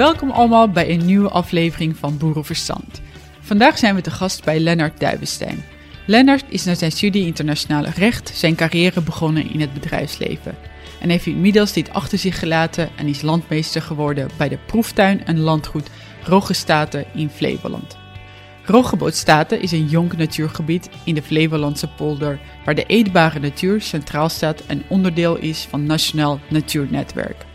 Welkom allemaal bij een nieuwe aflevering van Boerenverstand. Vandaag zijn we te gast bij Lennart Duivenstein. Lennart is na zijn studie internationale recht zijn carrière begonnen in het bedrijfsleven. En heeft inmiddels dit achter zich gelaten en is landmeester geworden bij de proeftuin en landgoed Roggestaten in Flevoland. Roggebootstaten is een jong natuurgebied in de Flevolandse polder waar de eetbare natuur centraal staat en onderdeel is van Nationaal Natuurnetwerk.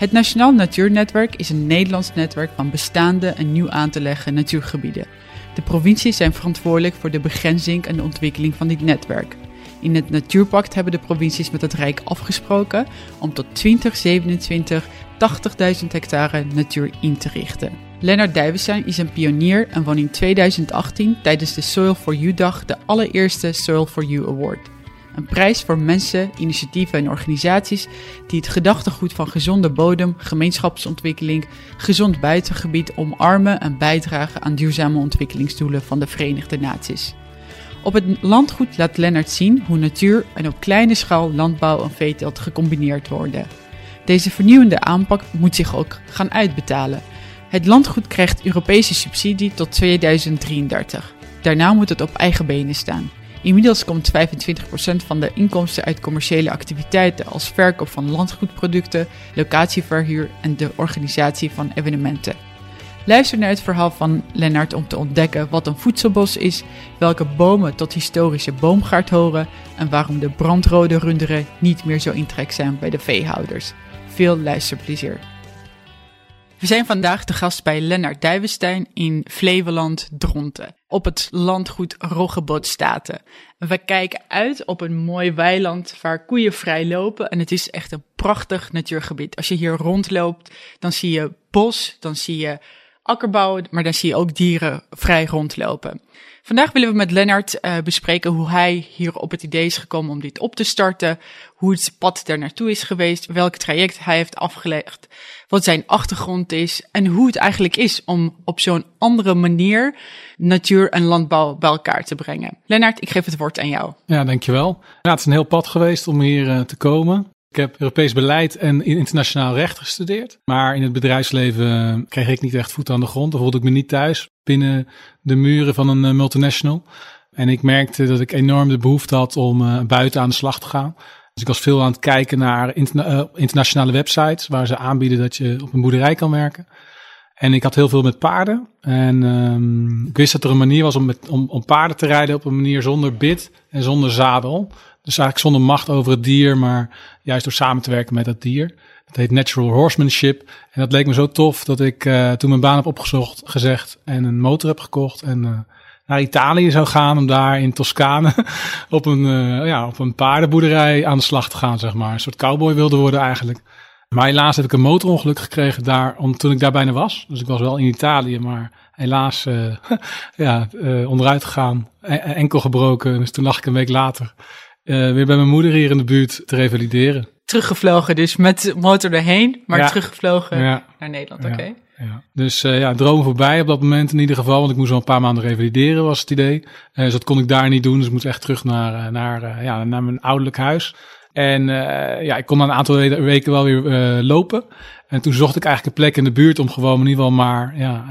Het Nationaal Natuurnetwerk is een Nederlands netwerk van bestaande en nieuw aan te leggen natuurgebieden. De provincies zijn verantwoordelijk voor de begrenzing en de ontwikkeling van dit netwerk. In het Natuurpact hebben de provincies met het Rijk afgesproken om tot 2027 80.000 hectare natuur in te richten. Lennart Duivenstein is een pionier en won in 2018 tijdens de Soil for You dag de allereerste Soil for You Award. Een prijs voor mensen, initiatieven en organisaties die het gedachtegoed van gezonde bodem, gemeenschapsontwikkeling, gezond buitengebied omarmen en bijdragen aan duurzame ontwikkelingsdoelen van de Verenigde Naties. Op het landgoed laat Lennart zien hoe natuur en op kleine schaal landbouw en veeteelt gecombineerd worden. Deze vernieuwende aanpak moet zich ook gaan uitbetalen. Het landgoed krijgt Europese subsidie tot 2033. Daarna moet het op eigen benen staan. Inmiddels komt 25% van de inkomsten uit commerciële activiteiten als verkoop van landgoedproducten, locatieverhuur en de organisatie van evenementen. Luister naar het verhaal van Lennart om te ontdekken wat een voedselbos is, welke bomen tot historische boomgaard horen en waarom de brandrode runderen niet meer zo in zijn bij de veehouders. Veel luisterplezier. We zijn vandaag de gast bij Lennart Duivenstein in Flevoland, Dronten, op het landgoed Roggebootstaten. We kijken uit op een mooi weiland waar koeien vrij lopen en het is echt een prachtig natuurgebied. Als je hier rondloopt, dan zie je bos, dan zie je akkerbouw, maar dan zie je ook dieren vrij rondlopen. Vandaag willen we met Lennart uh, bespreken hoe hij hier op het idee is gekomen om dit op te starten, hoe het pad daar naartoe is geweest, welk traject hij heeft afgelegd, wat zijn achtergrond is en hoe het eigenlijk is om op zo'n andere manier natuur en landbouw bij elkaar te brengen. Lennart, ik geef het woord aan jou. Ja, dankjewel. Het is een heel pad geweest om hier uh, te komen. Ik heb Europees beleid en internationaal recht gestudeerd. Maar in het bedrijfsleven kreeg ik niet echt voet aan de grond. Dan voelde ik me niet thuis binnen de muren van een multinational. En ik merkte dat ik enorm de behoefte had om uh, buiten aan de slag te gaan. Dus ik was veel aan het kijken naar interna internationale websites waar ze aanbieden dat je op een boerderij kan werken. En ik had heel veel met paarden. En um, ik wist dat er een manier was om, met, om, om paarden te rijden op een manier zonder bit en zonder zadel. Dus eigenlijk zonder macht over het dier, maar juist door samen te werken met dat dier. Dat heet natural horsemanship. En dat leek me zo tof dat ik uh, toen mijn baan heb opgezocht, gezegd en een motor heb gekocht. En uh, naar Italië zou gaan om daar in Toscane op een, uh, ja, op een paardenboerderij aan de slag te gaan, zeg maar. Een soort cowboy wilde worden eigenlijk. Maar helaas heb ik een motorongeluk gekregen daar, om, toen ik daar bijna was. Dus ik was wel in Italië, maar helaas ja, onderuit gegaan. Enkel gebroken. Dus toen lag ik een week later uh, weer bij mijn moeder hier in de buurt te revalideren. Teruggevlogen, dus met motor erheen, maar ja. teruggevlogen ja. naar Nederland, oké. Okay. Ja. Dus uh, ja, droom voorbij op dat moment in ieder geval. Want ik moest al een paar maanden revalideren, was het idee. Uh, dus dat kon ik daar niet doen. Dus ik moest echt terug naar, naar, ja, naar mijn ouderlijk huis. En ja, ik kon na een aantal weken wel weer lopen. En toen zocht ik eigenlijk een plek in de buurt om gewoon in ieder geval maar ja,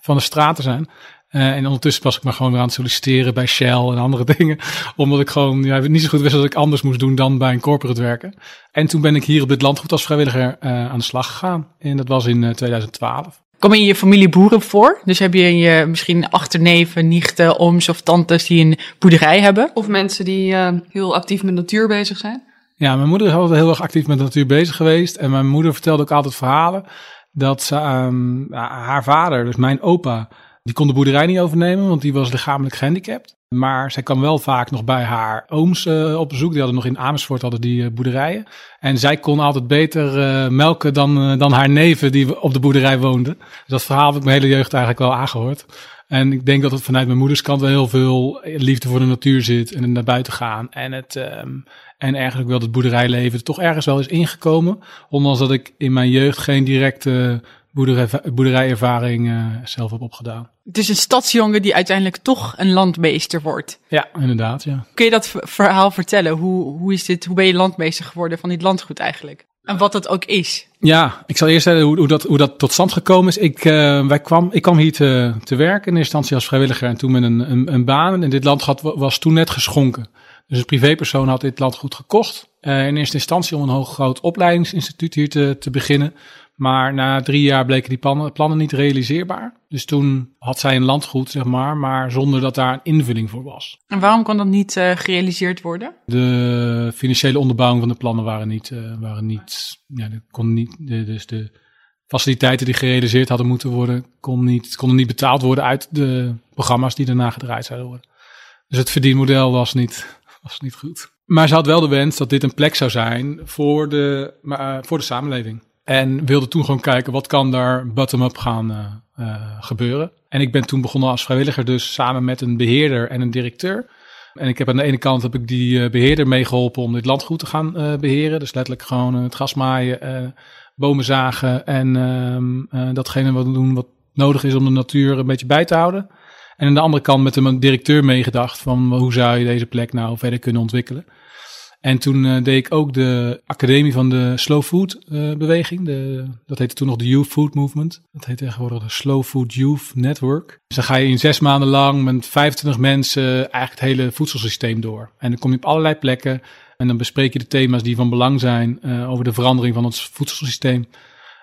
van de straat te zijn. Uh, en ondertussen was ik maar gewoon weer aan het solliciteren bij Shell en andere dingen. Omdat ik gewoon ja, niet zo goed wist wat ik anders moest doen dan bij een corporate werken. En toen ben ik hier op dit landgoed als vrijwilliger uh, aan de slag gegaan. En dat was in uh, 2012. Kom je in je familie boeren voor? Dus heb je, je misschien achterneven, nichten, ooms of tantes die een boerderij hebben? Of mensen die uh, heel actief met natuur bezig zijn? Ja, mijn moeder is altijd heel erg actief met de natuur bezig geweest. En mijn moeder vertelde ook altijd verhalen dat ze, um, haar vader, dus mijn opa die kon de boerderij niet overnemen, want die was lichamelijk gehandicapt. Maar zij kwam wel vaak nog bij haar ooms uh, op bezoek. Die hadden nog in Amersfoort hadden die uh, boerderijen. En zij kon altijd beter uh, melken dan, dan haar neven die op de boerderij woonden. Dus dat verhaal heb ik mijn hele jeugd eigenlijk wel aangehoord. En ik denk dat het vanuit mijn moeders kant wel heel veel liefde voor de natuur zit. En naar buiten gaan. En, het, um, en eigenlijk wel het boerderijleven toch ergens wel is ingekomen. Ondanks dat ik in mijn jeugd geen directe boerderij, boerderijervaring uh, zelf heb opgedaan. Het is een stadsjongen die uiteindelijk toch een landmeester wordt. Ja, inderdaad, ja. Kun je dat verhaal vertellen? Hoe, hoe, is dit, hoe ben je landmeester geworden van dit landgoed eigenlijk? En wat dat ook is. Ja, ik zal eerst zeggen hoe, hoe, dat, hoe dat tot stand gekomen is. Ik, uh, wij kwam, ik kwam hier te, te werken in eerste instantie als vrijwilliger en toen met een, een, een baan. En dit landgoed was toen net geschonken. Dus een privépersoon had dit landgoed gekocht. Uh, in eerste instantie om een hoog groot opleidingsinstituut hier te, te beginnen. Maar na drie jaar bleken die plannen, plannen niet realiseerbaar. Dus toen had zij een landgoed, zeg maar, maar zonder dat daar een invulling voor was. En waarom kon dat niet uh, gerealiseerd worden? De financiële onderbouwing van de plannen waren niet, uh, waren niet, ja, kon niet, de, dus de faciliteiten die gerealiseerd hadden moeten worden, kon niet, konden niet betaald worden uit de programma's die daarna gedraaid zouden worden. Dus het verdienmodel was niet, was niet goed. Maar ze had wel de wens dat dit een plek zou zijn voor de, uh, voor de samenleving. En wilde toen gewoon kijken wat kan daar bottom-up gaan uh, uh, gebeuren. En ik ben toen begonnen als vrijwilliger dus samen met een beheerder en een directeur. En ik heb aan de ene kant heb ik die uh, beheerder meegeholpen om dit landgoed te gaan beheren. Dus letterlijk gewoon het gras maaien, bomen zagen en ehm, datgene wat doen wat nodig is om de natuur een beetje bij te houden. En aan de andere kant met een directeur meegedacht van hoe zou je deze plek nou verder kunnen ontwikkelen. En toen uh, deed ik ook de academie van de Slow Food uh, beweging. De, dat heette toen nog de Youth Food Movement. Dat heet tegenwoordig de Slow Food Youth Network. Dus dan ga je in zes maanden lang met 25 mensen eigenlijk het hele voedselsysteem door. En dan kom je op allerlei plekken en dan bespreek je de thema's die van belang zijn uh, over de verandering van ons voedselsysteem.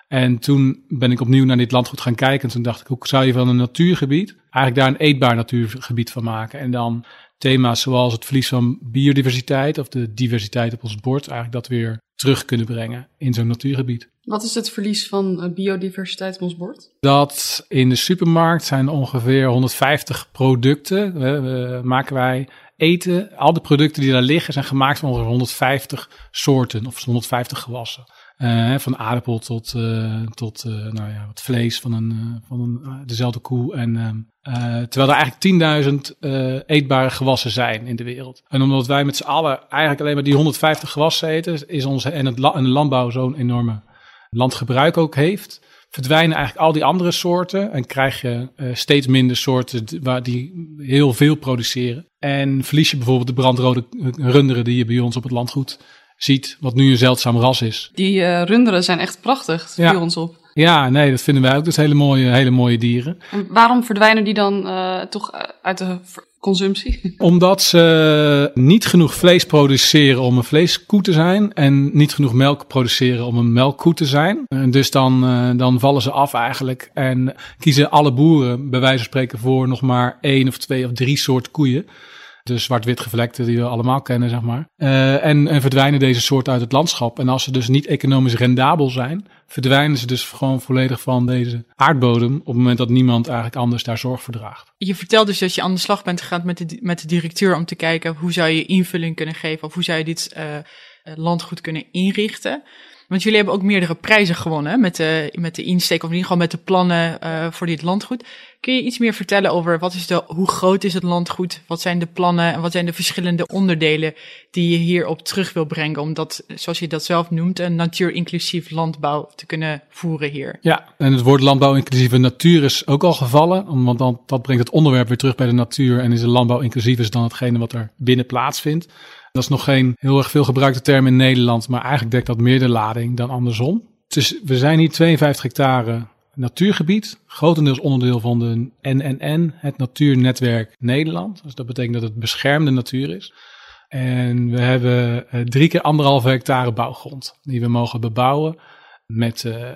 En toen ben ik opnieuw naar dit landgoed gaan kijken. En toen dacht ik, hoe zou je van een natuurgebied eigenlijk daar een eetbaar natuurgebied van maken? En dan thema's zoals het verlies van biodiversiteit of de diversiteit op ons bord, eigenlijk dat weer terug kunnen brengen in zo'n natuurgebied. Wat is het verlies van biodiversiteit op ons bord? Dat in de supermarkt zijn ongeveer 150 producten, we, we, maken wij eten. Al de producten die daar liggen zijn gemaakt van ongeveer 150 soorten of 150 gewassen. Uh, van aardappel tot, uh, tot uh, nou ja, wat vlees van, een, van een, dezelfde koe. En, ehm, terwijl er eigenlijk 10.000 eetbare gewassen zijn in de wereld. En omdat wij met z'n allen eigenlijk alleen maar die 150 gewassen eten, is onze, en, het, en de landbouw zo'n enorme landgebruik ook heeft, verdwijnen eigenlijk al die andere soorten en krijg je steeds minder soorten waar die heel veel produceren. En verlies je bijvoorbeeld de brandrode runderen die je bij ons op het landgoed ziet, wat nu een zeldzaam ras is. Die uh, runderen zijn echt prachtig, ja. viel ons op. Ja, nee, dat vinden wij ook. Dus hele mooie, hele mooie dieren. En waarom verdwijnen die dan uh, toch uit de consumptie? Omdat ze niet genoeg vlees produceren om een vleeskoe te zijn en niet genoeg melk produceren om een melkkoe te zijn. En dus dan, dan vallen ze af eigenlijk en kiezen alle boeren bij wijze van spreken voor nog maar één of twee of drie soorten koeien de zwart-wit gevlekte die we allemaal kennen, zeg maar. Uh, en, en verdwijnen deze soorten uit het landschap. En als ze dus niet economisch rendabel zijn, verdwijnen ze dus gewoon volledig van deze aardbodem op het moment dat niemand eigenlijk anders daar zorg voor draagt. Je vertelt dus dat je aan de slag bent gegaan met de, met de directeur om te kijken hoe zou je invulling kunnen geven of hoe zou je dit uh, landgoed kunnen inrichten. Want jullie hebben ook meerdere prijzen gewonnen met de, met de insteek, of in ieder geval met de plannen uh, voor dit landgoed. Kun je iets meer vertellen over wat is de, hoe groot is het landgoed? Wat zijn de plannen en wat zijn de verschillende onderdelen die je hierop terug wil brengen? Om dat, zoals je dat zelf noemt, een natuurinclusief landbouw te kunnen voeren hier. Ja, en het woord landbouw inclusieve natuur is ook al gevallen. Want dan, dat brengt het onderwerp weer terug bij de natuur. En is de landbouw inclusief is dan hetgene wat er binnen plaatsvindt. Dat is nog geen heel erg veel gebruikte term in Nederland, maar eigenlijk dekt dat meer de lading dan andersom. Dus we zijn hier 52 hectare natuurgebied, grotendeels onderdeel van de NNN, het Natuurnetwerk Nederland. Dus dat betekent dat het beschermde natuur is. En we hebben uh, drie keer anderhalve hectare bouwgrond die we mogen bebouwen met uh,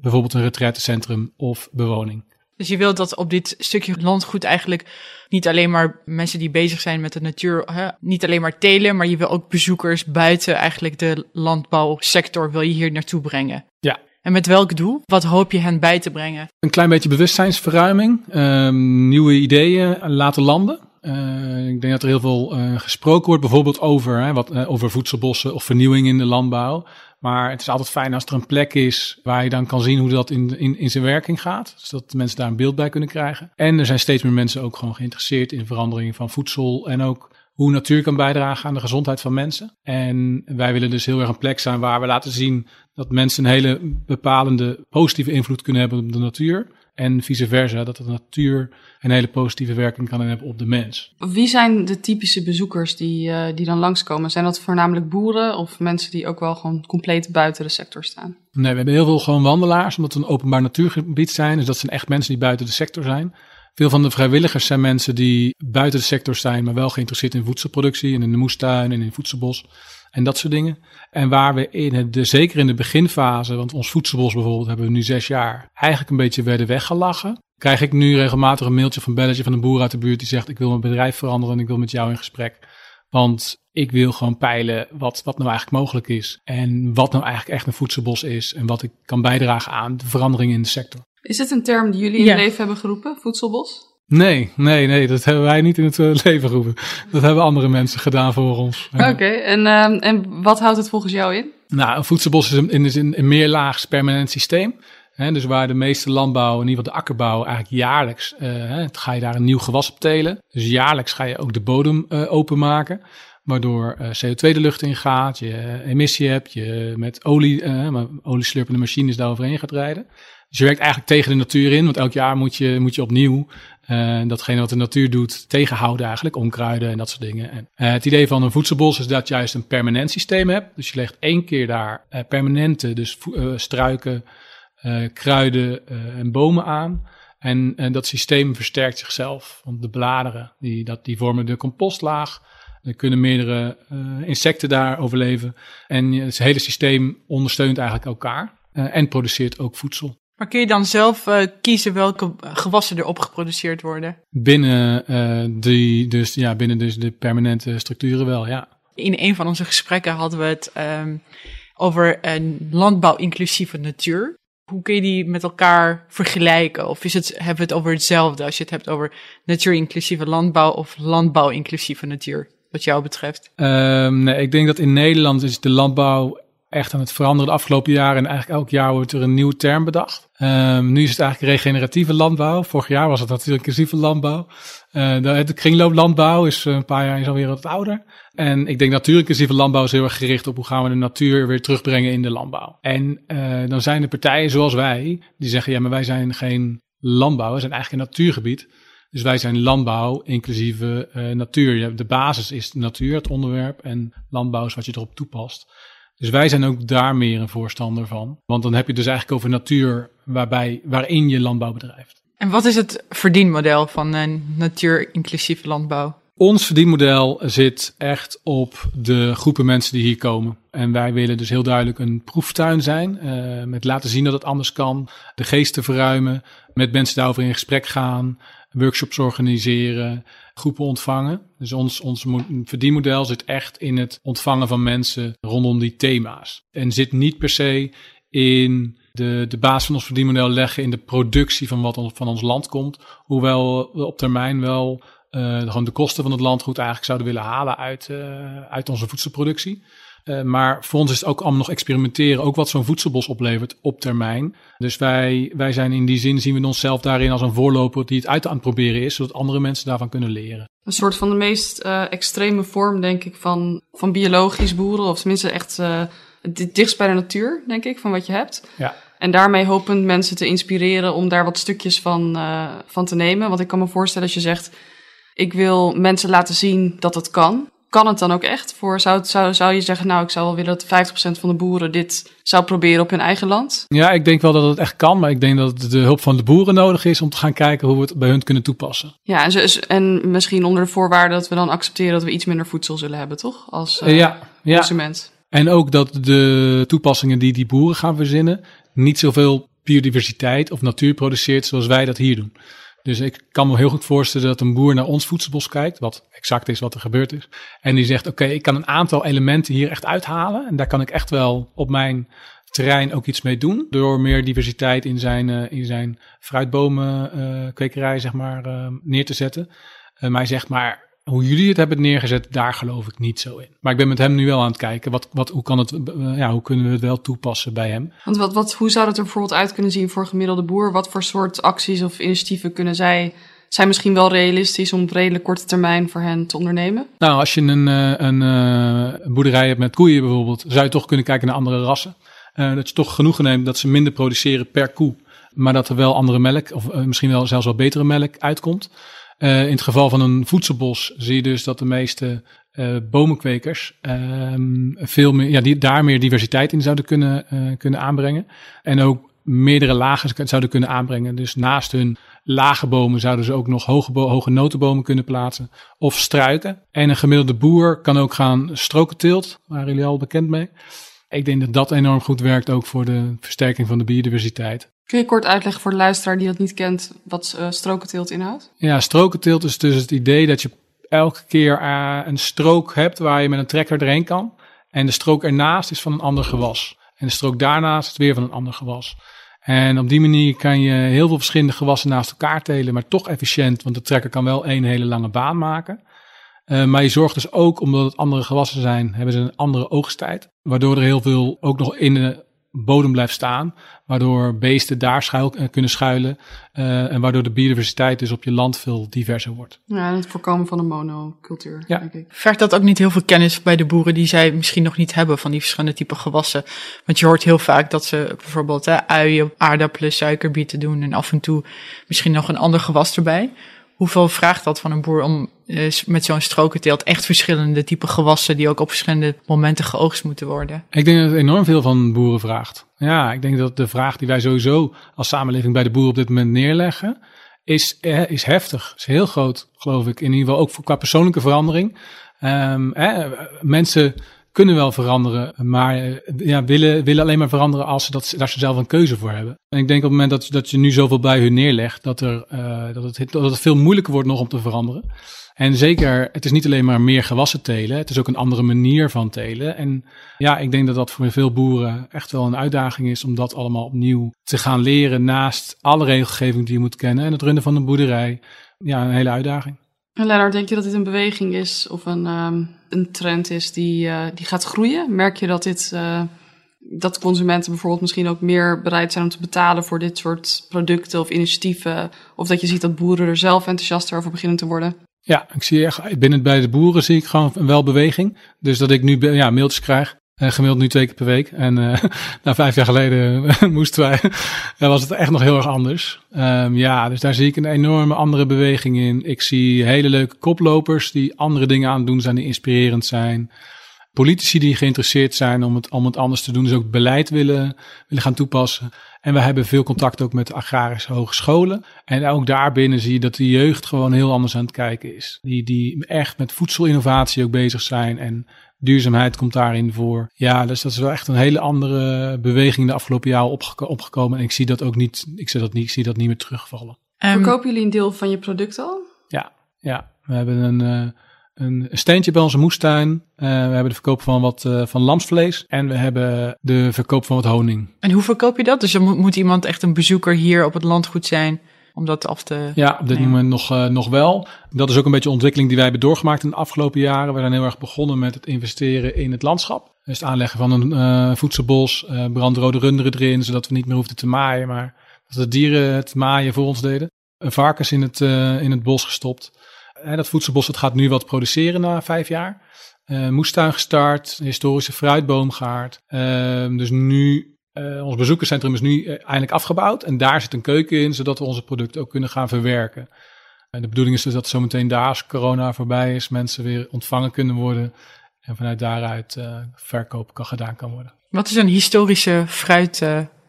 bijvoorbeeld een retraitecentrum of bewoning. Dus je wilt dat op dit stukje landgoed eigenlijk niet alleen maar mensen die bezig zijn met de natuur, hè, niet alleen maar telen, maar je wil ook bezoekers buiten eigenlijk de landbouwsector wil je hier naartoe brengen. Ja. En met welk doel? Wat hoop je hen bij te brengen? Een klein beetje bewustzijnsverruiming, um, nieuwe ideeën laten landen. Uh, ik denk dat er heel veel uh, gesproken wordt, bijvoorbeeld over, hè, wat, uh, over voedselbossen of vernieuwing in de landbouw. Maar het is altijd fijn als er een plek is waar je dan kan zien hoe dat in, in, in zijn werking gaat. Zodat mensen daar een beeld bij kunnen krijgen. En er zijn steeds meer mensen ook gewoon geïnteresseerd in verandering van voedsel. En ook hoe natuur kan bijdragen aan de gezondheid van mensen. En wij willen dus heel erg een plek zijn waar we laten zien dat mensen een hele bepalende positieve invloed kunnen hebben op de natuur. En vice versa, dat de natuur een hele positieve werking kan hebben op de mens. Wie zijn de typische bezoekers die, uh, die dan langskomen? Zijn dat voornamelijk boeren of mensen die ook wel gewoon compleet buiten de sector staan? Nee, we hebben heel veel gewoon wandelaars, omdat we een openbaar natuurgebied zijn. Dus dat zijn echt mensen die buiten de sector zijn. Veel van de vrijwilligers zijn mensen die buiten de sector zijn, maar wel geïnteresseerd in voedselproductie en in de moestuin en in voedselbos en dat soort dingen. En waar we in het, de, zeker in de beginfase, want ons voedselbos bijvoorbeeld hebben we nu zes jaar, eigenlijk een beetje werden weggelachen. Krijg ik nu regelmatig een mailtje van belletje van een boer uit de buurt die zegt: Ik wil mijn bedrijf veranderen en ik wil met jou in gesprek. Want ik wil gewoon peilen wat, wat nou eigenlijk mogelijk is. En wat nou eigenlijk echt een voedselbos is. En wat ik kan bijdragen aan de verandering in de sector. Is het een term die jullie in het leven hebben geroepen, voedselbos? Nee, nee, nee, dat hebben wij niet in het eh, leven geroepen. Dat hebben andere mensen gedaan voor ons. Oké, en, uh, en wat houdt het volgens jou in? Nou, een voedselbos is een, is een, een meerlaags permanent systeem. Hè, dus waar de meeste landbouw, in ieder geval de akkerbouw, eigenlijk jaarlijks uh, ga je daar een nieuw gewas op telen. Dus jaarlijks ga je ook de bodem uh, openmaken. Waardoor uh, CO2 de lucht in gaat, je emissie hebt, je met olie, olieslurpende machines daaroverheen gaat rijden. Dus je werkt eigenlijk tegen de natuur in, want elk jaar moet je, moet je opnieuw uh, datgene wat de natuur doet tegenhouden eigenlijk, onkruiden en dat soort dingen. En, uh, het idee van een voedselbos is dat je juist een permanent systeem hebt. Dus je legt één keer daar uh, permanente, dus struiken, kruiden en bomen aan. En, en dat systeem versterkt zichzelf. Want de bladeren, die, dat, die vormen de compostlaag. Er kunnen meerdere insecten daar overleven. En het hele systeem ondersteunt eigenlijk elkaar. en produceert ook voedsel. Maar kun je dan zelf uh, kiezen welke gewassen erop geproduceerd worden? Binnen, die, dus, ja, binnen dus de permanente structuren wel, ja. In een van onze gesprekken hadden we het um, over een landbouw inclusieve natuur. Hoe kun je die met elkaar vergelijken? Of is het, hebben we het over hetzelfde als je het hebt over natuur-inclusieve landbouw of landbouw-inclusieve natuur, wat jou betreft? Um, nee, ik denk dat in Nederland is de landbouw echt aan het veranderen de afgelopen jaren. En eigenlijk elk jaar wordt er een nieuwe term bedacht. Um, nu is het eigenlijk regeneratieve landbouw. Vorig jaar was het natuurlijk inclusieve landbouw. Uh, de, kringlooplandbouw is een paar jaar is alweer wat ouder. En ik denk inclusieve landbouw is heel erg gericht op hoe gaan we de natuur weer terugbrengen in de landbouw. En uh, dan zijn er partijen zoals wij die zeggen, ja, maar wij zijn geen landbouw, we zijn eigenlijk een natuurgebied. Dus wij zijn landbouw inclusieve uh, natuur. De basis is natuur, het onderwerp, en landbouw is wat je erop toepast. Dus wij zijn ook daar meer een voorstander van. Want dan heb je dus eigenlijk over natuur waarbij, waarin je landbouw bedrijft. En wat is het verdienmodel van een natuur-inclusieve landbouw? Ons verdienmodel zit echt op de groepen mensen die hier komen. En wij willen dus heel duidelijk een proeftuin zijn. Uh, met laten zien dat het anders kan. De geest te verruimen. Met mensen daarover in gesprek gaan. Workshops organiseren groepen ontvangen. Dus ons, ons verdienmodel zit echt in het ontvangen van mensen rondom die thema's. En zit niet per se in de, de basis van ons verdienmodel leggen in de productie van wat van ons land komt. Hoewel we op termijn wel uh, gewoon de kosten van het landgoed eigenlijk zouden willen halen uit, uh, uit onze voedselproductie. Uh, maar voor ons is het ook allemaal nog experimenteren, ook wat zo'n voedselbos oplevert op termijn. Dus wij, wij zijn in die zin, zien we onszelf daarin als een voorloper die het uit aan het proberen is, zodat andere mensen daarvan kunnen leren. Een soort van de meest uh, extreme vorm, denk ik, van, van biologisch boeren, of tenminste echt uh, het dichtst bij de natuur, denk ik, van wat je hebt. Ja. En daarmee hopend mensen te inspireren om daar wat stukjes van, van te nemen. Want ik kan me voorstellen als je zegt, ik wil mensen laten zien dat het kan kan het dan ook echt? Voor, zou, zou, zou je zeggen, nou, ik zou wel willen dat 50% van de boeren dit zou proberen op hun eigen land? Ja, ik denk wel dat het echt kan, maar ik denk dat de hulp van de boeren nodig is om te gaan kijken hoe we het bij hun kunnen toepassen. Ja, en, en misschien onder de voorwaarde dat we dan accepteren dat we iets minder voedsel zullen hebben, toch? Als uh, ja, ja. consument. En ook dat de toepassingen die die boeren gaan verzinnen niet zoveel biodiversiteit of natuur produceert zoals wij dat hier doen. Dus ik kan me heel goed voorstellen dat een boer naar ons voedselbos kijkt, wat exact is wat er gebeurd is. En die zegt, oké, ik kan een aantal elementen hier echt uithalen. En daar kan ik echt wel op mijn terrein ook iets mee doen. Door meer diversiteit in zijn, uh, in zijn fruitbomenkwekerij, zeg maar, uh, neer te zetten. maar hij zegt, maar hoe jullie het hebben neergezet, daar geloof ik niet zo in. Maar ik ben met hem nu wel aan het kijken, wat, wat, hoe, kan het, ja, hoe kunnen we het wel toepassen bij hem? Want wat, wat, hoe zou het er bijvoorbeeld uit kunnen zien voor gemiddelde boer? Wat voor soort acties of initiatieven kunnen zij, zijn misschien wel realistisch om op redelijk korte termijn voor hen te ondernemen? Nou, als je een, een, een boerderij hebt met koeien bijvoorbeeld, zou je toch kunnen kijken naar andere rassen. Uh, dat je toch genoegen neemt dat ze minder produceren per koe maar dat er wel andere melk, of misschien wel zelfs wel betere melk uitkomt. Uh, in het geval van een voedselbos zie je dus dat de meeste uh, bomenkwekers um, veel meer, ja, die daar meer diversiteit in zouden kunnen, kunnen aanbrengen. En ook meerdere lagen zouden kunnen aanbrengen. Dus naast hun lage bomen zouden ze ook nog hoge, hoge notenbomen kunnen plaatsen. Of struiken. En een gemiddelde boer kan ook gaan strokenteelt. Waren jullie al bekend mee? Ik denk dat dat enorm goed werkt ook voor de versterking van de biodiversiteit. Kun je kort uitleggen voor de luisteraar die dat niet kent wat uh, strokenteelt inhoudt? Ja, strokenteelt is dus het idee dat je elke keer uh, een strook hebt waar je met een trekker erheen kan. En de strook ernaast is van een ander gewas. En de strook daarnaast is weer van een ander gewas. En op die manier kan je heel veel verschillende gewassen naast elkaar telen, maar toch efficiënt, want de trekker kan wel één hele lange baan maken. Uh, maar je zorgt dus ook, omdat het andere gewassen zijn, hebben ze een andere oogsttijd. Waardoor er heel veel ook nog in de bodem blijft staan. Waardoor beesten daar schuil, uh, kunnen schuilen. Uh, en waardoor de biodiversiteit dus op je land veel diverser wordt. Ja, en het voorkomen van een monocultuur, ja. denk ik. Vergt dat ook niet heel veel kennis bij de boeren die zij misschien nog niet hebben van die verschillende typen gewassen? Want je hoort heel vaak dat ze bijvoorbeeld hè, uien, aardappelen, suikerbieten doen en af en toe misschien nog een ander gewas erbij. Hoeveel vraagt dat van een boer om uh, met zo'n strokenteelt echt verschillende type gewassen die ook op verschillende momenten geoogst moeten worden? Ik denk dat het enorm veel van boeren vraagt. Ja, ik denk dat de vraag die wij sowieso als samenleving bij de boer op dit moment neerleggen, is, eh, is heftig. Is heel groot, geloof ik. In ieder geval ook voor, qua persoonlijke verandering. Um, eh, mensen kunnen wel veranderen, maar ja, willen, willen alleen maar veranderen als ze dat, daar ze zelf een keuze voor hebben. En ik denk op het moment dat, dat je nu zoveel bij hun neerlegt, dat, er, uh, dat, het, dat het veel moeilijker wordt nog om te veranderen. En zeker, het is niet alleen maar meer gewassen telen, het is ook een andere manier van telen. En ja, ik denk dat dat voor veel boeren echt wel een uitdaging is om dat allemaal opnieuw te gaan leren naast alle regelgeving die je moet kennen en het runnen van een boerderij. Ja, een hele uitdaging. En Lennart, denk je dat dit een beweging is of een, um, een trend is die, uh, die gaat groeien? Merk je dat dit, uh, dat consumenten bijvoorbeeld misschien ook meer bereid zijn om te betalen voor dit soort producten of initiatieven? Of dat je ziet dat boeren er zelf enthousiaster over beginnen te worden? Ja, ik zie echt, binnen bij de boeren zie ik gewoon wel beweging. Dus dat ik nu ja, mailtjes krijg. Uh, gemiddeld nu twee keer per week. En uh, nou, vijf jaar geleden moesten wij, was het echt nog heel erg anders. Um, ja, dus daar zie ik een enorme andere beweging in. Ik zie hele leuke koplopers die andere dingen aan het doen zijn, die inspirerend zijn. Politici die geïnteresseerd zijn om het, om het anders te doen, dus ook beleid willen, willen gaan toepassen. En we hebben veel contact ook met agrarische hogescholen. En ook daarbinnen zie je dat de jeugd gewoon heel anders aan het kijken is. Die, die echt met voedselinnovatie ook bezig zijn en duurzaamheid komt daarin voor. Ja, dus dat is wel echt een hele andere beweging de afgelopen jaren opgeko opgekomen. En ik zie dat ook niet, ik zie dat niet, ik zie dat niet meer terugvallen. Um, Verkopen jullie een deel van je product al? Ja, ja. We hebben een, uh, een steentje bij onze moestuin. Uh, we hebben de verkoop van wat uh, van lamsvlees. En we hebben de verkoop van wat honing. En hoe verkoop je dat? Dus dan moet, moet iemand echt een bezoeker hier op het landgoed zijn om dat af te. Ja, op dit nemen. moment nog, uh, nog wel. Dat is ook een beetje de ontwikkeling die wij hebben doorgemaakt in de afgelopen jaren. We zijn heel erg begonnen met het investeren in het landschap. Dus het aanleggen van een uh, voedselbos, uh, brandrode runderen erin, zodat we niet meer hoefden te maaien, maar dat de dieren het maaien voor ons deden. Een varkens in het, in het bos gestopt. En dat voedselbos dat gaat nu wat produceren na vijf jaar. moestuin gestart, historische fruitboomgaard. dus nu uh, ons bezoekerscentrum is nu uh, eindelijk afgebouwd en daar zit een keuken in, zodat we onze producten ook kunnen gaan verwerken. En de bedoeling is dus dat zometeen daar als corona voorbij is, mensen weer ontvangen kunnen worden en vanuit daaruit uh, verkoop kan gedaan kan worden. Wat is een historische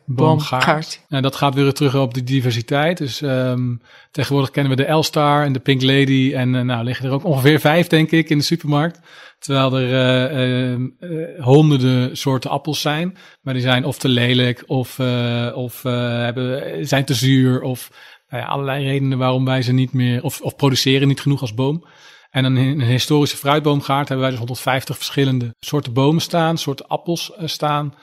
fruitboomgaard? Nou, dat gaat weer terug op de diversiteit. Dus um, tegenwoordig kennen we de Elstar en de Pink Lady en nou liggen er ook ongeveer vijf denk ik in de supermarkt. Terwijl er uh, uh, honderden soorten appels zijn. Maar die zijn of te lelijk of, of hebben, zijn te zuur. Of nou ja, allerlei redenen waarom wij ze niet meer. Of, of produceren niet genoeg als boom. En een, een historische fruitboomgaard hebben wij dus 150 verschillende soorten bomen staan, soorten appels staan.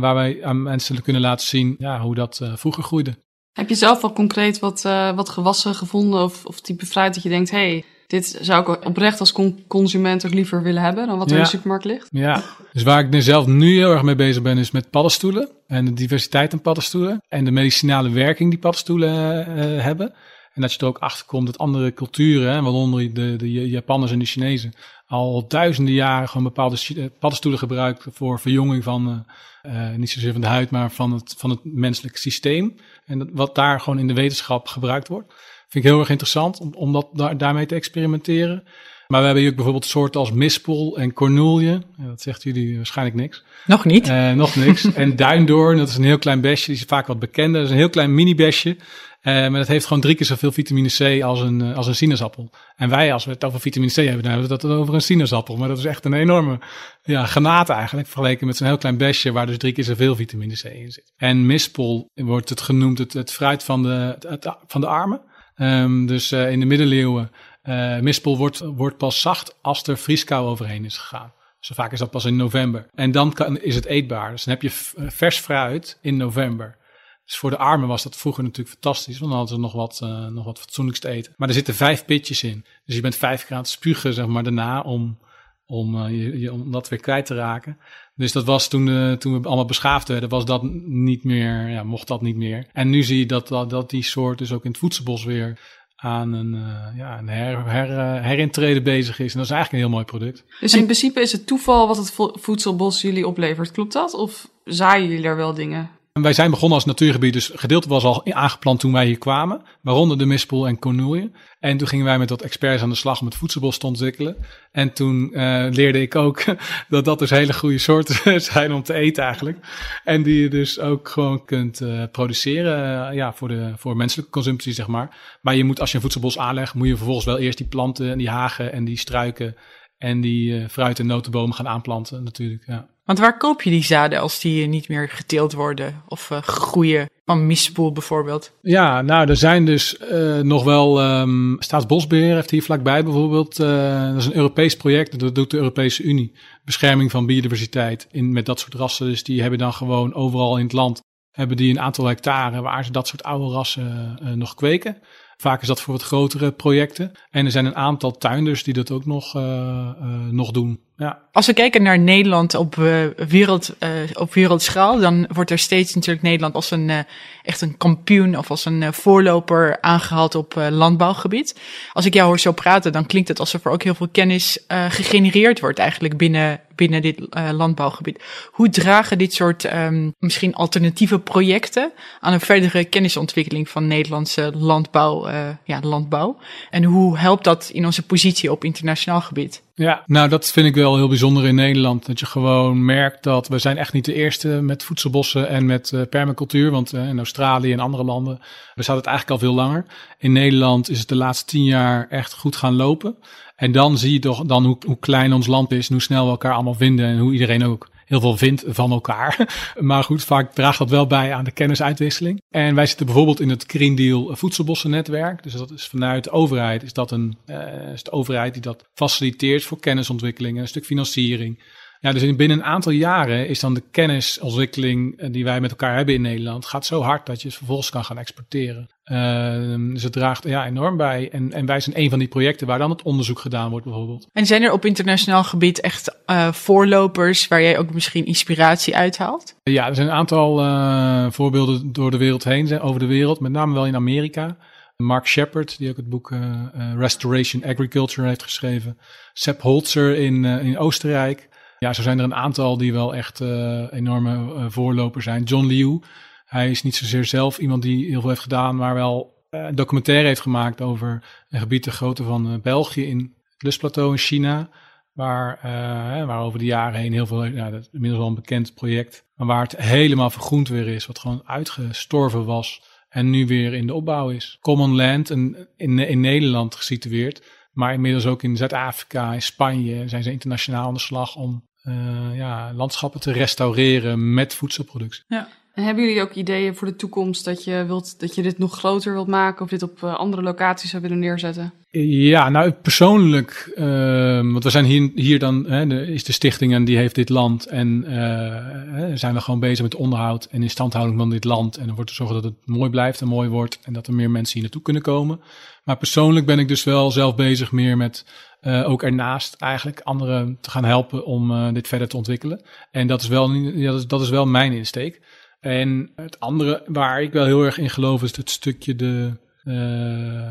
Waar wij aan mensen kunnen laten zien ja, hoe dat vroeger groeide. Heb je zelf al concreet wat, wat gewassen gevonden of, of type fruit dat je denkt, hey, dit zou ik oprecht als consument ook liever willen hebben dan wat er ja. in de supermarkt ligt. Ja, dus waar ik zelf nu heel erg mee bezig ben, is met paddenstoelen en de diversiteit aan paddenstoelen en de medicinale werking die paddenstoelen uh, hebben. En dat je er ook achter komt dat andere culturen, hè, waaronder de, de Japanners en de Chinezen, al duizenden jaren gewoon bepaalde paddenstoelen gebruikt voor verjonging van, uh, niet zozeer van de huid, maar van het, van het menselijk systeem. En dat, wat daar gewoon in de wetenschap gebruikt wordt. Vind ik heel erg interessant om, om dat daar, daarmee te experimenteren. Maar we hebben hier ook bijvoorbeeld soorten als mispel en cornoelje. dat zegt jullie waarschijnlijk niks. Nog niet? Uh, nog niks. en duindoorn, dat is een heel klein besje. Die is vaak wat bekender. Dat is een heel klein mini-besje. Uh, maar dat heeft gewoon drie keer zoveel vitamine C als een, uh, als een sinaasappel. En wij, als we het over vitamine C hebben, dan hebben we het over een sinaasappel. Maar dat is echt een enorme ja, granaat eigenlijk, vergeleken met zo'n heel klein besje waar dus drie keer zoveel vitamine C in zit. En mispel wordt het genoemd het, het fruit van de, het, van de armen. Um, dus uh, in de middeleeuwen mispel wordt, wordt pas zacht als er vrieskou overheen is gegaan. Zo vaak is dat pas in november. En dan kan, is het eetbaar. Dus dan heb je eh, vers fruit in november. Dus voor de armen was dat vroeger natuurlijk fantastisch, want dan hadden ze nog wat, uh, nog wat fatsoenlijks te eten. Maar er zitten vijf pitjes in. Dus je bent vijf keer aan het spugen, zeg maar, daarna om, om, uh, je, je, om dat weer kwijt te raken. Dus dat was toen, uh, toen we allemaal beschaafd werden, was dat niet meer, ja, mocht dat niet meer. En nu zie je dat, dat, die soort dus ook in het voedselbos weer aan een, uh, ja, een her, her, herintreden bezig is. En dat is eigenlijk een heel mooi product. Dus in principe is het toeval wat het voedselbos jullie oplevert. Klopt dat? Of zaaien jullie daar wel dingen? Wij zijn begonnen als natuurgebied, dus gedeelte was al aangeplant toen wij hier kwamen, waaronder de mispel en cornoelje. En toen gingen wij met wat experts aan de slag om het voedselbos te ontwikkelen. En toen uh, leerde ik ook dat dat dus hele goede soorten zijn om te eten eigenlijk. En die je dus ook gewoon kunt uh, produceren uh, ja, voor, de, voor menselijke consumptie, zeg maar. Maar je moet, als je een voedselbos aanlegt, moet je vervolgens wel eerst die planten en die hagen en die struiken en die fruit- en notenbomen gaan aanplanten natuurlijk, ja. Want waar koop je die zaden als die niet meer geteeld worden of uh, groeien? Van mispoel bijvoorbeeld. Ja, nou, er zijn dus uh, nog wel. Um, Staatsbosbeheer heeft hier vlakbij bijvoorbeeld. Uh, dat is een Europees project. Dat doet de Europese Unie. Bescherming van biodiversiteit in, met dat soort rassen. Dus die hebben dan gewoon overal in het land. Hebben die een aantal hectare waar ze dat soort oude rassen nog kweken. Vaak is dat voor wat grotere projecten. En er zijn een aantal tuinders die dat ook nog, uh, uh, nog doen. Ja. Als we kijken naar Nederland op, uh, wereld, op wereldschaal, dan wordt er steeds natuurlijk Nederland als een echt een kampioen of als een voorloper aangehaald op landbouwgebied. Als ik jou hoor zo praten, dan klinkt het alsof er ook heel veel kennis gegenereerd wordt eigenlijk binnen, binnen dit landbouwgebied. Hoe dragen dit soort um, misschien alternatieve projecten aan een verdere kennisontwikkeling van Nederlandse landbouw? uh, ja, landbouw. En hoe helpt dat in onze positie op internationaal gebied? Ja, nou dat vind ik wel heel bijzonder in Nederland. Dat je gewoon merkt dat we zijn echt niet de eerste met voedselbossen en met uh, permacultuur. Want uh, in Australië en andere landen bestaat het eigenlijk al veel langer. In Nederland is het de laatste tien jaar echt goed gaan lopen. En dan zie je toch dan hoe, hoe klein ons land is en hoe snel we elkaar allemaal vinden en hoe iedereen ook heel veel vindt van elkaar. Maar goed, vaak draagt dat wel bij aan de kennisuitwisseling. En wij zitten bijvoorbeeld in het Green Deal voedselbossennetwerk. Dus dat is vanuit de overheid, is dat een, uh, is de overheid die dat faciliteert voor kennisontwikkeling en een stuk financiering. Ja, dus binnen een aantal jaren is dan de kennisontwikkeling eh, die wij met elkaar hebben in Nederland, gaat zo hard dat je het vervolgens kan gaan exporteren. Uh, dus het draagt ja, enorm bij. En, en wij zijn een van die projecten waar dan het onderzoek gedaan wordt bijvoorbeeld. En zijn er op internationaal gebied echt uh, voorlopers waar jij ook misschien inspiratie uithaalt? Ja, er zijn een aantal uh, voorbeelden door de wereld heen, over de wereld, met name wel in Amerika. Mark Shepard, die ook het boek Restoration Agriculture heeft geschreven. Sepp Holzer in, in Oostenrijk. Ja, zo zijn er een aantal die wel echt uh, enorme uh, voorlopers zijn. John Liu, hij is niet zozeer zelf iemand die heel veel heeft gedaan, maar wel uh, een documentaire heeft gemaakt over een gebied de grootte van België in het Lustplateau in China. Waar, waar over de jaren heen heel veel, ja, dat inmiddels wel een bekend project, maar waar het helemaal vergroend weer is, wat gewoon uitgestorven was en nu weer in de opbouw is. Common Land, en in, in Nederland gesitueerd, maar inmiddels ook in Zuid-Afrika, in Spanje zijn ze internationaal aan de slag om ja, landschappen te restaureren met voedselproductie. Ja. En hebben jullie ook ideeën voor de toekomst dat je, wilt, dat je dit nog groter wilt maken of dit op uh, andere locaties zou willen neerzetten? Ja, nou persoonlijk, uh, want we zijn hier, hier dan, hè, de, is de stichting en die heeft dit land en uh, zijn we gewoon bezig met onderhoud en instandhouding van dit land. En ervoor te zorgen dat het mooi blijft en mooi wordt en dat er meer mensen hier naartoe kunnen komen. Maar persoonlijk ben ik dus wel zelf bezig meer met uh, ook ernaast eigenlijk anderen te gaan helpen om dit verder te ontwikkelen. En dat is wel, dat is wel mijn insteek. En het andere waar ik wel heel erg in geloof is het stukje de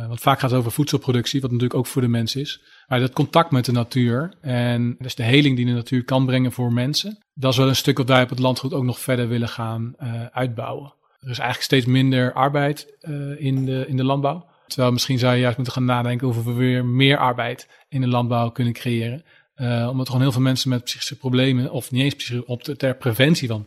want vaak gaat over voedselproductie, wat natuurlijk ook voor de mens is. Maar dat contact met de natuur en dus de heling die de natuur kan brengen voor mensen. Dat is wel een stuk wat wij op het landgoed ook nog verder willen gaan uh, uitbouwen. Er is eigenlijk steeds minder arbeid uh, in, de, in de landbouw. Terwijl misschien zou je juist moeten gaan nadenken of we weer meer arbeid in de landbouw kunnen creëren. Omdat er gewoon heel veel mensen met psychische problemen, of niet eens psychische, op de, ter preventie van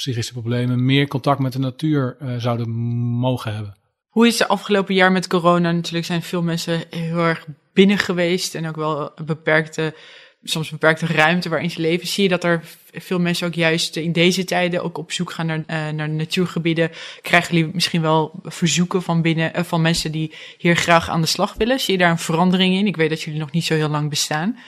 psychische problemen, meer contact met de natuur uh, zouden mogen hebben. Hoe is het afgelopen jaar met corona? Natuurlijk zijn veel mensen heel erg binnen geweest en ook wel beperkte, soms beperkte ruimte waarin ze leven. Zie je dat er veel mensen ook juist in deze tijden ook op zoek gaan naar, uh, naar natuurgebieden? Krijgen jullie misschien wel verzoeken van binnen, uh, van mensen die hier graag aan de slag willen? Zie je daar een verandering in? Ik weet dat jullie nog niet zo heel lang bestaan.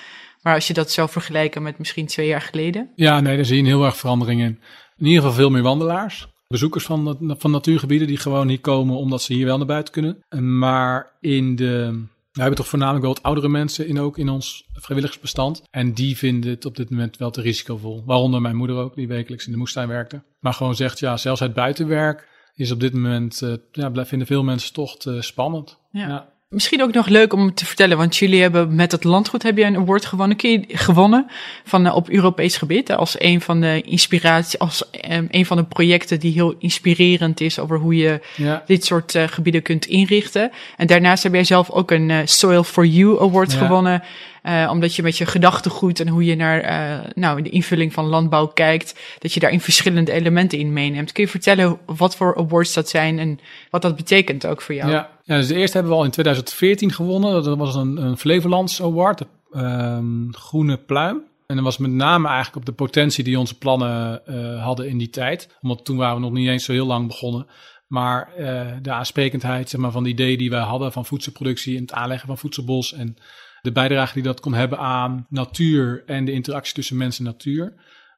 Maar als je dat zou vergelijken met misschien twee jaar geleden? Ja, nee, daar zie je een heel erg verandering in. In ieder geval veel meer wandelaars. Bezoekers van, van natuurgebieden die gewoon hier komen omdat ze hier wel naar buiten kunnen. Maar in de we hebben toch voornamelijk wel wat oudere mensen in ook in ons vrijwilligersbestand. En die vinden het op dit moment wel te risicovol. Waaronder mijn moeder ook, die wekelijks in de moestuin werkte. Maar gewoon zegt, ja, zelfs het buitenwerk is op dit moment, uh, ja, vinden veel mensen toch te spannend. Ja. ja. Misschien ook nog leuk om te vertellen, want jullie hebben met het landgoed heb je een award gewonnen, gewonnen van uh, op Europees gebied als een van de inspiratie, als um, een van de projecten die heel inspirerend is over hoe je ja. dit soort uh, gebieden kunt inrichten. En daarnaast heb jij zelf ook een Soil for You award ja. gewonnen uh, omdat je met je gedachtegoed en hoe je naar uh, nou, de invulling van landbouw kijkt, dat je daarin verschillende elementen in meeneemt. Kun je vertellen wat voor awards dat zijn en wat dat betekent ook voor jou? Ja, dus de eerste hebben we al in 2014 gewonnen. Dat was een, een Flevolands Award, de um, Groene Pluim. En dat was met name eigenlijk op de potentie die onze plannen uh, hadden in die tijd. Omdat toen waren we nog niet eens zo heel lang begonnen. Maar uh, de aansprekendheid zeg maar, van de ideeën die wij hadden van voedselproductie en het aanleggen van voedselbos en de bijdrage die dat kon hebben aan natuur en de interactie tussen mens en natuur,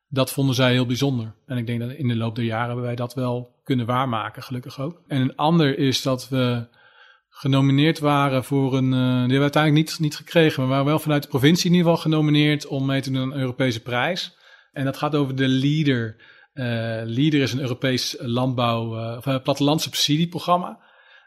dat vonden zij heel bijzonder. En ik denk dat in de loop der jaren hebben wij dat wel kunnen waarmaken, gelukkig ook. En een ander is dat we genomineerd waren voor een. Uh, die hebben we uiteindelijk niet, niet gekregen. Maar we waren wel vanuit de provincie in ieder geval genomineerd om mee te doen aan een Europese prijs. En dat gaat over de LEADER. Uh, LEADER is een Europees landbouw, uh, of plattelandsubsidieprogramma.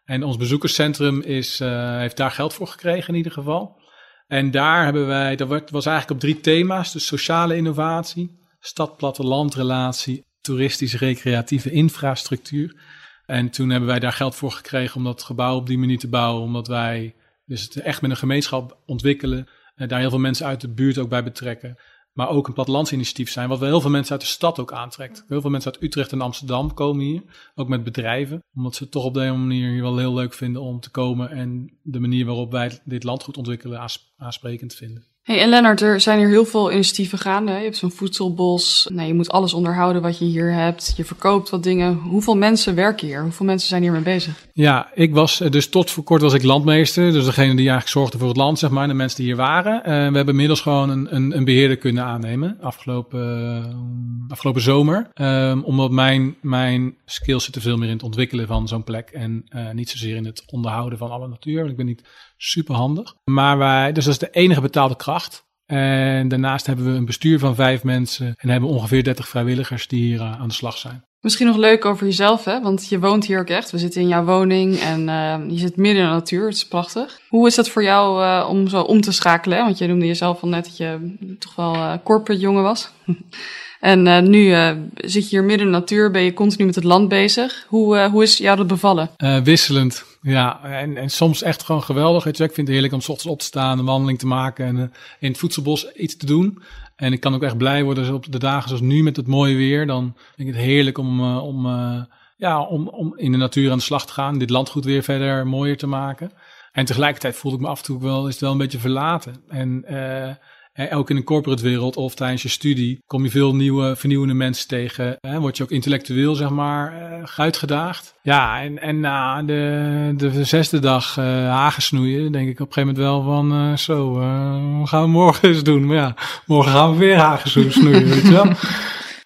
En ons bezoekerscentrum is, heeft daar geld voor gekregen in ieder geval. En daar hebben wij, dat was eigenlijk op drie thema's. Dus sociale innovatie, stad-platteland-relatie, toeristische recreatieve infrastructuur. En toen hebben wij daar geld voor gekregen om dat gebouw op die manier te bouwen. Omdat wij dus het echt met een gemeenschap ontwikkelen. En daar heel veel mensen uit de buurt ook bij betrekken maar ook een plattelandsinitiatief zijn, wat wel heel veel mensen uit de stad ook aantrekt. Heel veel mensen uit Utrecht en Amsterdam komen hier, ook met bedrijven, omdat ze het toch op deze manier hier wel heel leuk vinden om te komen en de manier waarop wij dit landgoed ontwikkelen aansprekend vinden. Hey, en Lennart, er zijn hier heel veel initiatieven gaande. Je hebt zo'n voedselbos. Nou, je moet alles onderhouden wat je hier hebt. Je verkoopt wat dingen. Hoeveel mensen werken hier? Hoeveel mensen zijn hiermee bezig? Ja, ik was eh, dus tot voor kort was ik landmeester. Dus degene die eigenlijk zorgde voor het land, zeg maar. De mensen die hier waren. Uh, we hebben inmiddels gewoon een, een, een beheerder kunnen aannemen. Afgelopen, uh, afgelopen zomer. Um, omdat mijn, mijn skills zitten veel meer in het ontwikkelen van zo'n plek. En niet zozeer in het onderhouden van alle natuur. Ik ben niet super handig. Maar wij, dus dat is de enige betaalde kracht. En daarnaast hebben we een bestuur van vijf mensen en hebben ongeveer 30 vrijwilligers die hier uh, aan de slag zijn. Misschien nog leuk over jezelf, hè? want je woont hier ook echt. We zitten in jouw woning en uh, je zit midden in de natuur. Het is prachtig. Hoe is dat voor jou uh, om zo om te schakelen? Want je noemde jezelf al net dat je toch wel corporate jongen was. En uh, nu uh, zit je hier midden in de natuur, ben je continu met het land bezig. Hoe, uh, hoe is jou dat bevallen? wisselend, ja. En, en soms echt gewoon geweldig. Ik vind het heerlijk om s ochtends op te staan, een wandeling te maken en in het voedselbos iets te doen. En ik kan ook echt blij worden op de dagen zoals nu met het mooie weer. Dan vind ik het heerlijk om, om, ja, om, om in de natuur aan de slag te gaan. Dit landgoed weer verder mooier te maken. En tegelijkertijd voelde ik me af en toe wel, is wel een beetje verlaten. En ook in de corporate wereld of tijdens je studie kom je veel nieuwe, vernieuwende mensen tegen. Hè, word je ook intellectueel, zeg maar, uitgedaagd. Ja, en, en na de, de zesde dag uh, hagen snoeien, denk ik op een gegeven moment wel van, uh, zo, wat gaan we morgen eens doen? Maar ja, morgen gaan we weer hagen snoeien, weet je wel.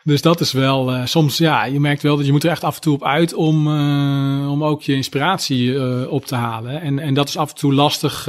Dus dat is wel uh, soms, ja, je merkt wel dat je moet er echt af en toe op uit om, uh, om ook je inspiratie uh, op te halen. En, en dat is af en toe lastig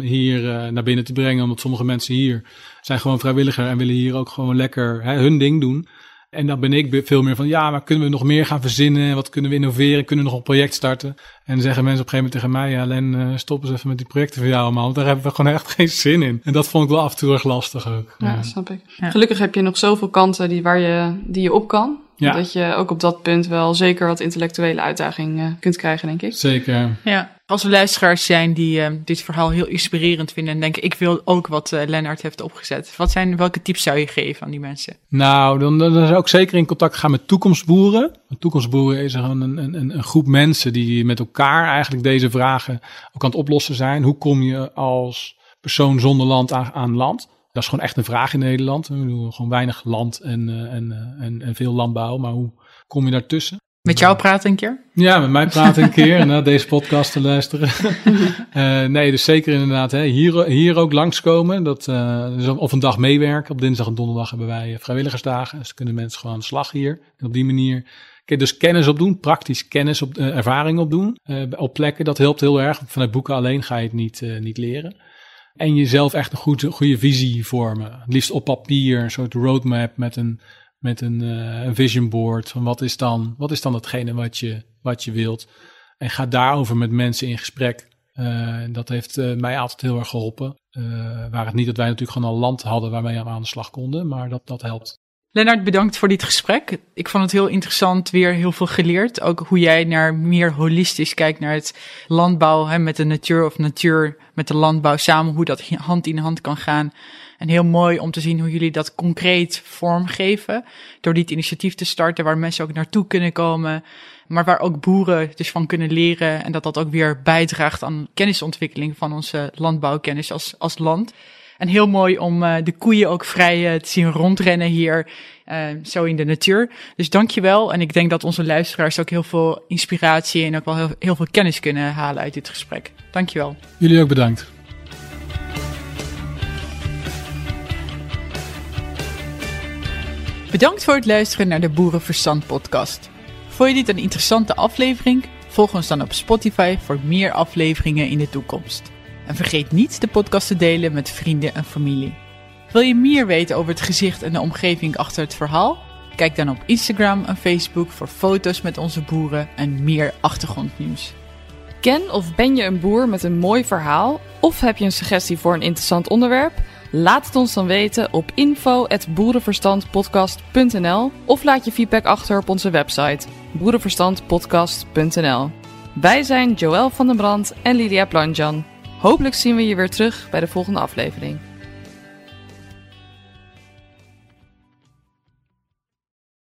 hier naar binnen te brengen, omdat sommige mensen hier zijn gewoon vrijwilliger en willen hier ook gewoon lekker hè, hun ding doen. En dan ben ik veel meer van, ja, maar kunnen we nog meer gaan verzinnen? Wat kunnen we innoveren? Kunnen we nog een project starten? En dan zeggen mensen op een gegeven moment tegen mij, ja, Len, uh, stop eens even met die projecten van jou allemaal. Want daar hebben we gewoon echt geen zin in. En dat vond ik wel af en toe erg lastig ook. Ja, ja. snap ik. Gelukkig heb je nog zoveel kanten die, waar je, die je op kan. Ja. Dat je ook op dat punt wel zeker wat intellectuele uitdaging uh, kunt krijgen, denk ik. Zeker. Ja. Als er luisteraars zijn die uh, dit verhaal heel inspirerend vinden en denken, ik wil ook wat uh, Lennart heeft opgezet. Wat zijn, welke tips zou je geven aan die mensen? Nou, dan, dan zou ik zeker in contact gaan met toekomstboeren. Toekomstboeren is een, een, een, een groep mensen die met elkaar eigenlijk deze vragen ook aan het oplossen zijn. Hoe kom je als persoon zonder land aan, land? Dat is gewoon echt een vraag in Nederland. We doen gewoon weinig land en, en, en, en veel landbouw. Maar hoe kom je daartussen? Met jou praten een keer? Ja, met mij praten een keer en naar deze podcast te luisteren. uh, nee, dus zeker inderdaad hè, hier, hier ook langskomen. Dat, uh, dus of een dag meewerken. Op dinsdag en donderdag hebben wij vrijwilligersdagen. Dus kunnen mensen gewoon aan de slag hier. En op die manier dus kennis opdoen, praktisch kennis op, uh, ervaring opdoen. op plekken, dat helpt heel erg. Vanuit boeken alleen ga je het niet, niet leren. En jezelf echt een goede, goede visie vormen. Het liefst op papier, een soort roadmap met een met een, uh, een vision board van wat is dan, wat is dan hetgene wat je, wat je wilt. En ga daarover met mensen in gesprek. Uh, dat heeft uh, mij altijd heel erg geholpen. waar het niet dat wij natuurlijk gewoon al land hadden waarmee we aan de slag konden, maar dat, dat helpt. Lennart, bedankt voor dit gesprek. Ik vond het heel interessant, weer heel veel geleerd. Ook hoe jij naar meer holistisch kijkt naar het landbouw, hè, met de natuur of natuur met de landbouw samen, hoe dat hand in hand kan gaan. En heel mooi om te zien hoe jullie dat concreet vormgeven. Door dit initiatief te starten waar mensen ook naartoe kunnen komen. Maar waar ook boeren dus van kunnen leren. En dat dat ook weer bijdraagt aan kennisontwikkeling van onze landbouwkennis als, als land. En heel mooi om uh, de koeien ook vrij uh, te zien rondrennen hier, uh, zo in de natuur. Dus dankjewel. En ik denk dat onze luisteraars ook heel veel inspiratie en ook wel heel, heel veel kennis kunnen halen uit dit gesprek. Dankjewel. Jullie ook bedankt. Bedankt voor het luisteren naar de Boerenverstand podcast. Vond je dit een interessante aflevering? Volg ons dan op Spotify voor meer afleveringen in de toekomst. En vergeet niet de podcast te delen met vrienden en familie. Wil je meer weten over het gezicht en de omgeving achter het verhaal? Kijk dan op Instagram en Facebook voor foto's met onze boeren en meer achtergrondnieuws. Ken of ben je een boer met een mooi verhaal? Of heb je een suggestie voor een interessant onderwerp? Laat het ons dan weten op info.boerenverstandpodcast.nl of laat je feedback achter op onze website boerenverstandpodcast.nl. Wij zijn Joël van den Brand en Lydia Planjan. Hopelijk zien we je weer terug bij de volgende aflevering.